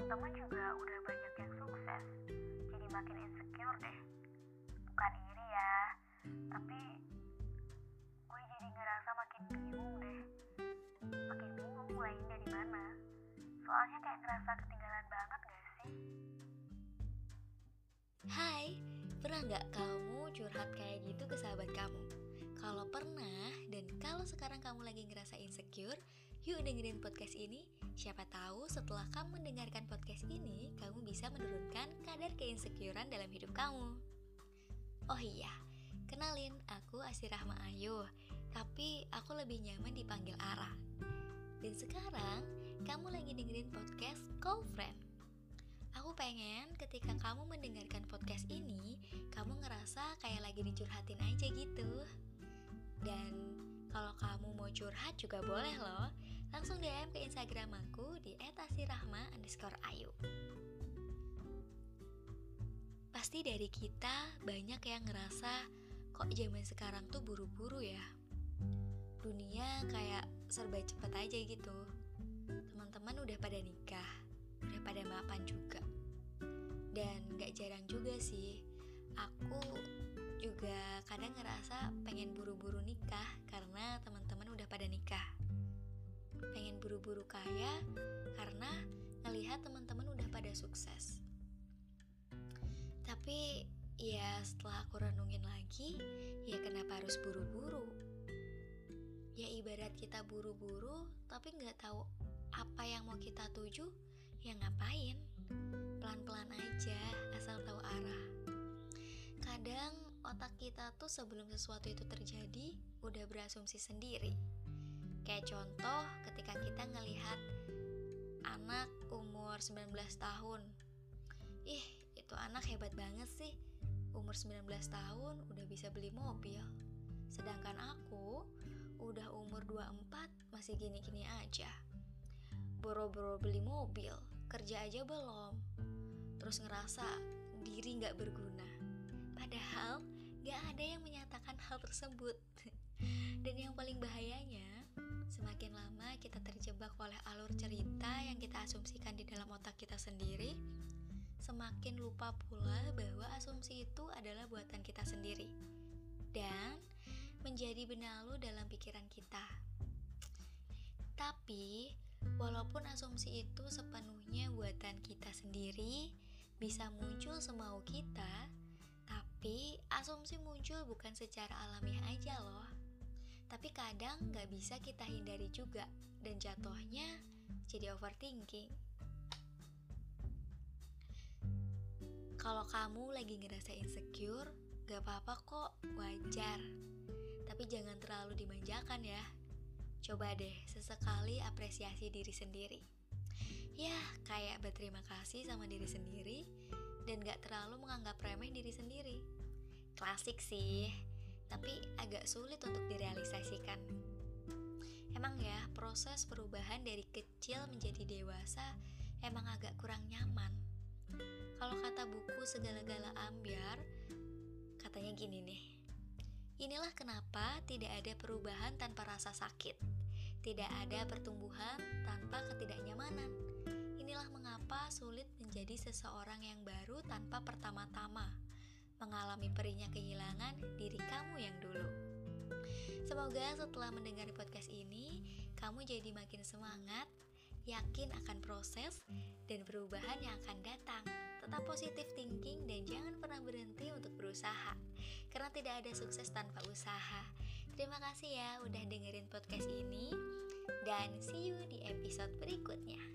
teman-teman juga udah banyak yang sukses. Jadi makin insecure deh. Bukan iri ya tapi gue jadi ngerasa makin bingung deh. Makin bingung mulainya dari mana. Soalnya kayak ngerasa ketinggalan banget gak sih? Hai, pernah nggak kamu curhat kayak gitu ke sahabat kamu? Kalau pernah dan kalau sekarang kamu lagi ngerasa insecure, yuk dengerin podcast ini. Siapa tahu setelah kamu mendengarkan podcast ini, kamu bisa menurunkan kadar keinsecurean dalam hidup kamu. Oh iya, kenalin, aku Asirahma Ayu, tapi aku lebih nyaman dipanggil Ara. Dan sekarang, kamu lagi dengerin podcast Call Friend. Aku pengen ketika kamu mendengarkan podcast ini, kamu ngerasa kayak lagi dicurhatin aja gitu. Dan kalau kamu mau curhat juga boleh loh Pasti dari kita banyak yang ngerasa Kok zaman sekarang tuh buru-buru ya Dunia kayak serba cepet aja gitu Teman-teman udah pada nikah Udah pada mapan juga Dan gak jarang juga sih Aku juga kadang ngerasa pengen buru-buru nikah karena teman-teman udah pada nikah. Pengen buru-buru kaya karena ngelihat teman-teman udah pada sukses. Tapi ya setelah aku renungin lagi, ya kenapa harus buru-buru? Ya ibarat kita buru-buru tapi nggak tahu apa yang mau kita tuju, ya ngapain? Pelan-pelan aja asal tahu arah. Kadang otak kita tuh sebelum sesuatu itu terjadi udah berasumsi sendiri. Kayak contoh ketika kita ngelihat anak umur 19 tahun. Ih, itu anak hebat banget sih. Umur 19 tahun udah bisa beli mobil. Sedangkan aku udah umur 24 masih gini-gini aja. Boro-boro beli mobil, kerja aja belum. Terus ngerasa diri gak berguna Padahal gak ada yang menyatakan hal tersebut. Dan yang paling bahayanya, semakin lama kita terjebak oleh alur cerita yang kita asumsikan di semakin lupa pula bahwa asumsi itu adalah buatan kita sendiri dan menjadi benalu dalam pikiran kita. Tapi, walaupun asumsi itu sepenuhnya buatan kita sendiri, bisa muncul semau kita, tapi asumsi muncul bukan secara alamiah aja loh. Tapi kadang gak bisa kita hindari juga dan jatuhnya jadi overthinking. Kalau kamu lagi ngerasa insecure, gak apa-apa kok, wajar. Tapi jangan terlalu dimanjakan ya. Coba deh sesekali apresiasi diri sendiri. Ya, kayak berterima kasih sama diri sendiri dan gak terlalu menganggap remeh diri sendiri. Klasik sih, tapi agak sulit untuk direalisasikan. Emang ya, proses perubahan dari kecil menjadi dewasa emang agak kurang nyaman. Kalau kata buku segala-gala ambiar, katanya gini nih. Inilah kenapa tidak ada perubahan tanpa rasa sakit. Tidak ada pertumbuhan tanpa ketidaknyamanan Inilah mengapa sulit menjadi seseorang yang baru tanpa pertama-tama mengalami perihnya kehilangan diri kamu yang dulu. Semoga setelah mendengar podcast ini, kamu jadi makin semangat, yakin akan proses dan perubahan yang akan datang. Tetap positif thinking dan jangan pernah berhenti untuk berusaha, karena tidak ada sukses tanpa usaha. Terima kasih ya udah dengerin podcast ini, dan see you di episode berikutnya.